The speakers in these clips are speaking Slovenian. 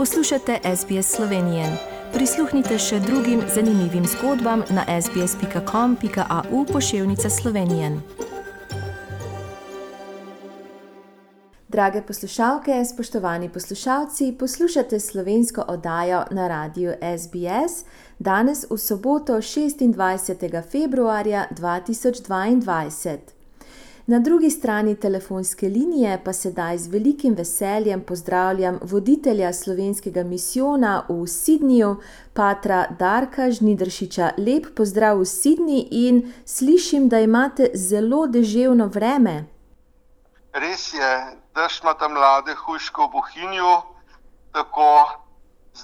Poslušate SBS Slovenije. Prisluhnite še drugim zanimivim zgodbam na sbsp.com.au pošiljka Slovenije. Drage poslušalke, spoštovani poslušalci, poslušate slovensko oddajo na radiju SBS danes v soboto 26. februarja 2022. Na drugi strani telefonske linije pa sedaj z velikim veseljem pozdravljam voditelja slovenskega misijona v Sydneyju, patra Darka Žnidršiča. Lep pozdrav v Sydney in slišim, da imate zelo deževno vreme. Res je, dež ima tam mlade hujško v Bohinju, tako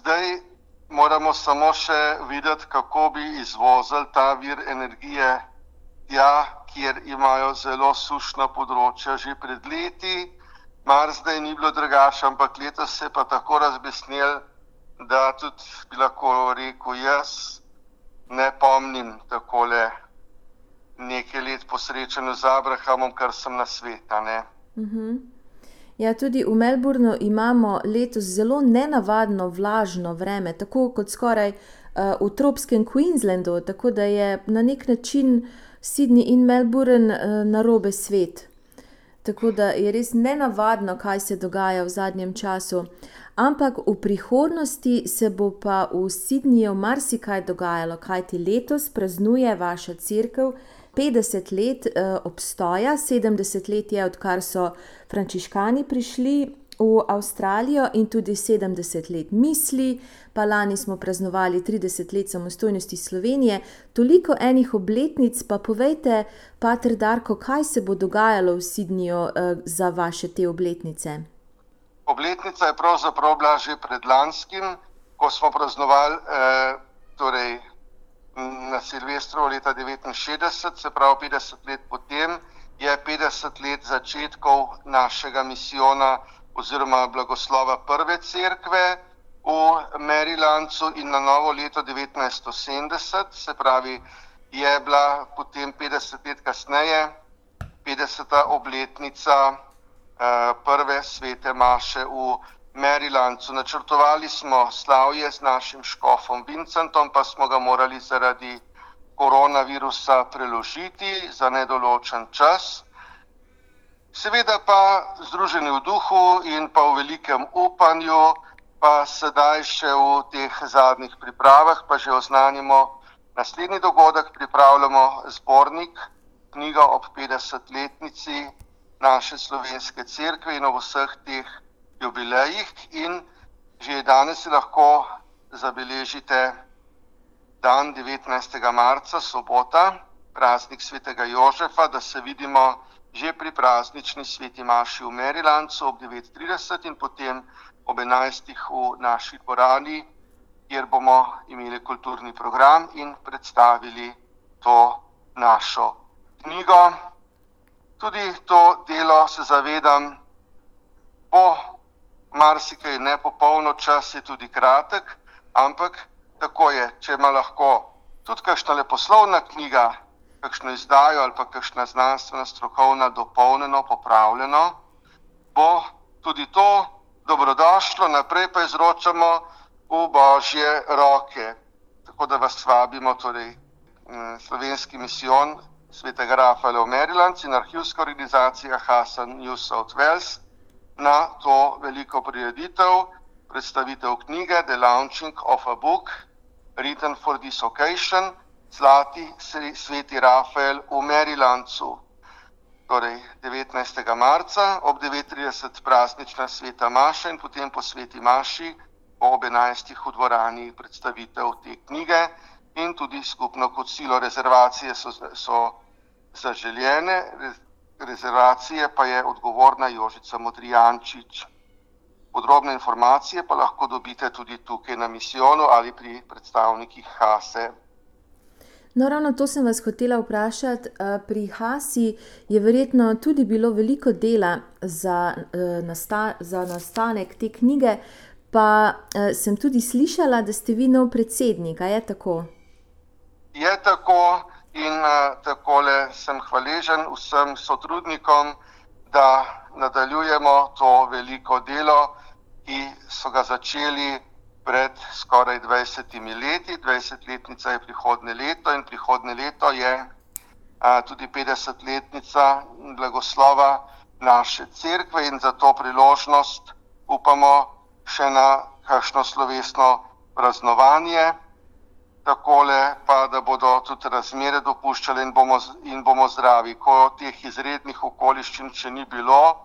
zdaj moramo samo še videti, kako bi izvozili ta vir energije tja, kjer imajo zelo sušna področja že pred leti. Mar zdaj ni bilo drugače, ampak letos se je pa tako razbesnil, da tudi bi lahko rekel jaz, ne pomnim takole nekaj let po srečanju z Abrahamom, kar sem na sveta. Uh mhm. -huh. Ja, tudi v Melbournu imamo letos zelo nenavadno vlažno vreme, tako kot skoraj uh, v tropskem Queenslandu, tako da je na nek način Sydney in Melbourne uh, na robe svet. Tako da je res nenavadno, kaj se dogaja v zadnjem času. Ampak v prihodnosti se bo pa v Sydneyju marsikaj dogajalo, kajti letos praznuje vaša crkva 50 let uh, obstoja, 70 let je, odkar so frančiškani prišli v Avstralijo, in tudi 70 let misli, pa lani smo praznovali 30 let samostojnosti Slovenije, toliko enih obletnic, pa povejte, Pater Darko, kaj se bo dogajalo v Sydneyju uh, za vaše te obletnice. Obletnica je pravzaprav bila že pred lanskim, ko smo praznovali eh, torej na Silvestrovo leta 1969, se pravi 50 let potem, je 50 let začetkov našega misijona oziroma blagoslova prve cerkve v Marylandu in na novo leto 1970, se pravi, je bila potem 50 let kasneje, 50. obletnica eh, prve svete Maše v Marylandu. Načrtovali smo slavje z našim škofom Vincentom, pa smo ga morali zaradi koronavirusa preložiti za nedoločen čas. Seveda pa združeni v duhu in pa v velikem upanju, pa sedaj še v teh zadnjih pripravah, pa že oznanimo naslednji dogodek, pripravljamo zbornik, knjiga ob 50-letnici naše slovenske cerkve in ob vseh teh jubilejih in že danes lahko zabeležite dan 19. marca, sobota, praznik svetega Jožefa, da se vidimo že pri praznični sveti Maši v Marylandu ob 9.30 in potem ob 11. v naši dvorani, kjer bomo imeli kulturni program in predstavili to našo knjigo. Tudi to delo se zavedam, bo marsikaj nepopolno, čas je tudi kratek, ampak tako je, če ima lahko tudi kakšna leposlovna knjiga, kakšno izdajo ali pa kakšna znanstvena, strokovna, dopolnjeno, popravljeno, bo tudi to dobrodošlo, naprej pa izročamo v božje roke. Tako da vas vabimo, torej slovenski misijon svetega Rafaela v Maryland in arhivska organizacija Hasan New South Wales na to veliko prireditev, predstavitev knjige The Launching of a Book, written for this occasion, Zlati sveti Rafael v Marylandu. Torej 19. marca ob 9.30 praznična sveta Maša in potem po sveti Maši ob 11. v dvorani predstavitev te knjige in tudi skupno kot silo rezervacije so, so zaželjene rezervacije pa je odgovorna Jožica Modrijančič. Podrobne informacije pa lahko dobite tudi tukaj na misijonu ali pri predstavnikih Hase. No, ravno to sem vas hotela vprašati. Pri Hasi je verjetno tudi bilo veliko dela za, nasta za nastanek te knjige, pa sem tudi slišala, da ste vi nov predsednik. Je tako? Je tako. In tako sem hvaležen vsem sotrudnikom, da nadaljujemo to veliko delo, ki so ga začeli pred skoraj 20 leti. 20-letnica je prihodne leto in prihodne leto je a, tudi 50-letnica blagoslova naše cerkve in za to priložnost upamo še na kakšno slovesno praznovanje. Takole pa, da bodo tudi razmere dopuščale in bomo, in bomo zdravi. Ko teh izrednih okoliščin še ni bilo,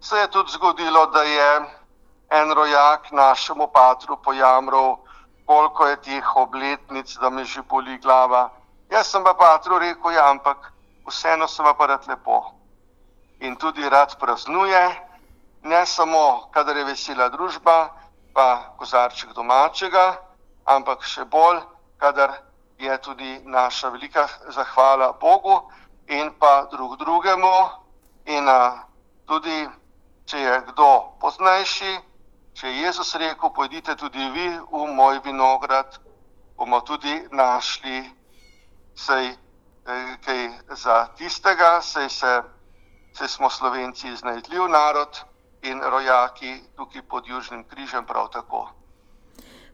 se je tudi zgodilo, da je en rojak našemu patru pojamral, koliko je teh obletnic, da me že boli glava. Jaz sem pa patru rekel, ja, ampak vseeno sem pa rad lepo. In tudi rad praznuje, ne samo, kadar je vesela družba, pa kozarček domačega, ampak še bolj, kadar je tudi naša velika zahvala Bogu in pa drug drugemu. In a, tudi, če je kdo poznajši, če je Jezus rekel, pojdite tudi vi v moj vinograd, bomo tudi našli sej, kaj za tistega, sej, se, sej smo Slovenci iznajdljiv narod in rojaki tukaj pod Južnim križem prav tako.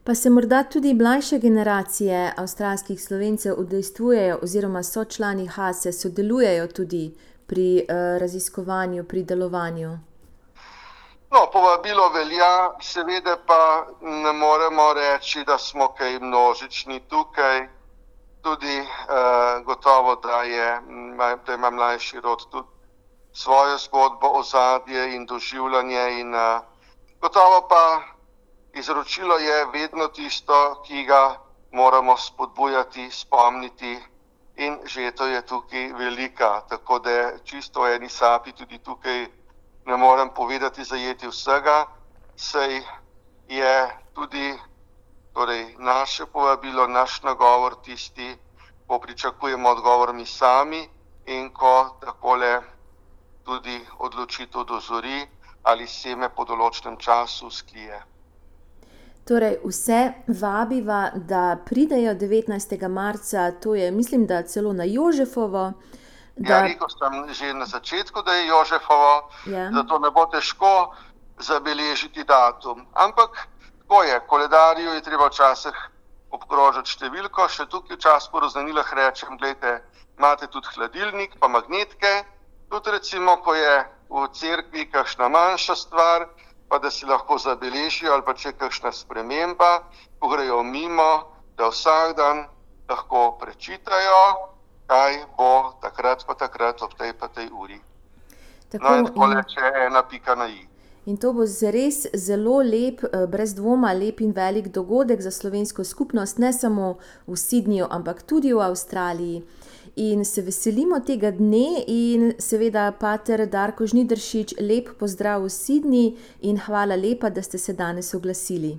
Pa se morda tudi mlajše generacije avstralskih slovencev udejstvujejo, oziroma so člani Hase, sodelujejo tudi pri uh, raziskovanju, pri delovanju. No, povabilo velja, seveda pa ne moremo reči, da smo kaj množični tukaj. Tudi uh, gotovo, da, je, da ima mlajši rod tudi svojo zgodbo, ozadje in doživljanje. In, uh, gotovo pa izročilo je vedno tisto, ki ga moramo spodbujati, spomniti. In že to je tukaj velika, tako da čisto eni sapi tudi tukaj ne morem povedati, zajeti vsega, sej je tudi torej, naše povabilo, naš nagovor tisti, ko pričakujemo odgovor mi sami in ko takole tudi odločitev dozori ali seme po določenem času sklije. Torej, vse vabiva, da pridejo 19. marca, to je, mislim, da celo na Jožefovo. Da... Ja, rekel sem že na začetku, da je Jožefovo, Ja. zato ne bo težko zabeležiti datum. Ampak tako je, koledarju je treba včasih obkrožiti številko, še tukaj včasih po raznanilah rečem, gledajte, imate tudi hladilnik, pa magnetke, tudi recimo, ko je v cerkvi kakšna manjša stvar, pa da si lahko zabeležijo ali pa če je kakšna sprememba, ko grejo mimo, da vsak dan lahko prečitajo, kaj bo takrat pa takrat ob tej pa tej uri. Tako, No in tako in, reče ena pika na i. in to bo res zelo lep, eh, brez dvoma, lep in velik dogodek za slovensko skupnost, ne samo v Sydneyju, ampak tudi v Avstraliji. In se veselimo tega dne, in seveda, pater Darko Žnidršič, lep pozdrav v Sydney in hvala lepa, da ste se danes oglasili.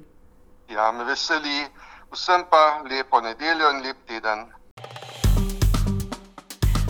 Ja, me veseli, vsem pa lepo nedeljo in lep teden.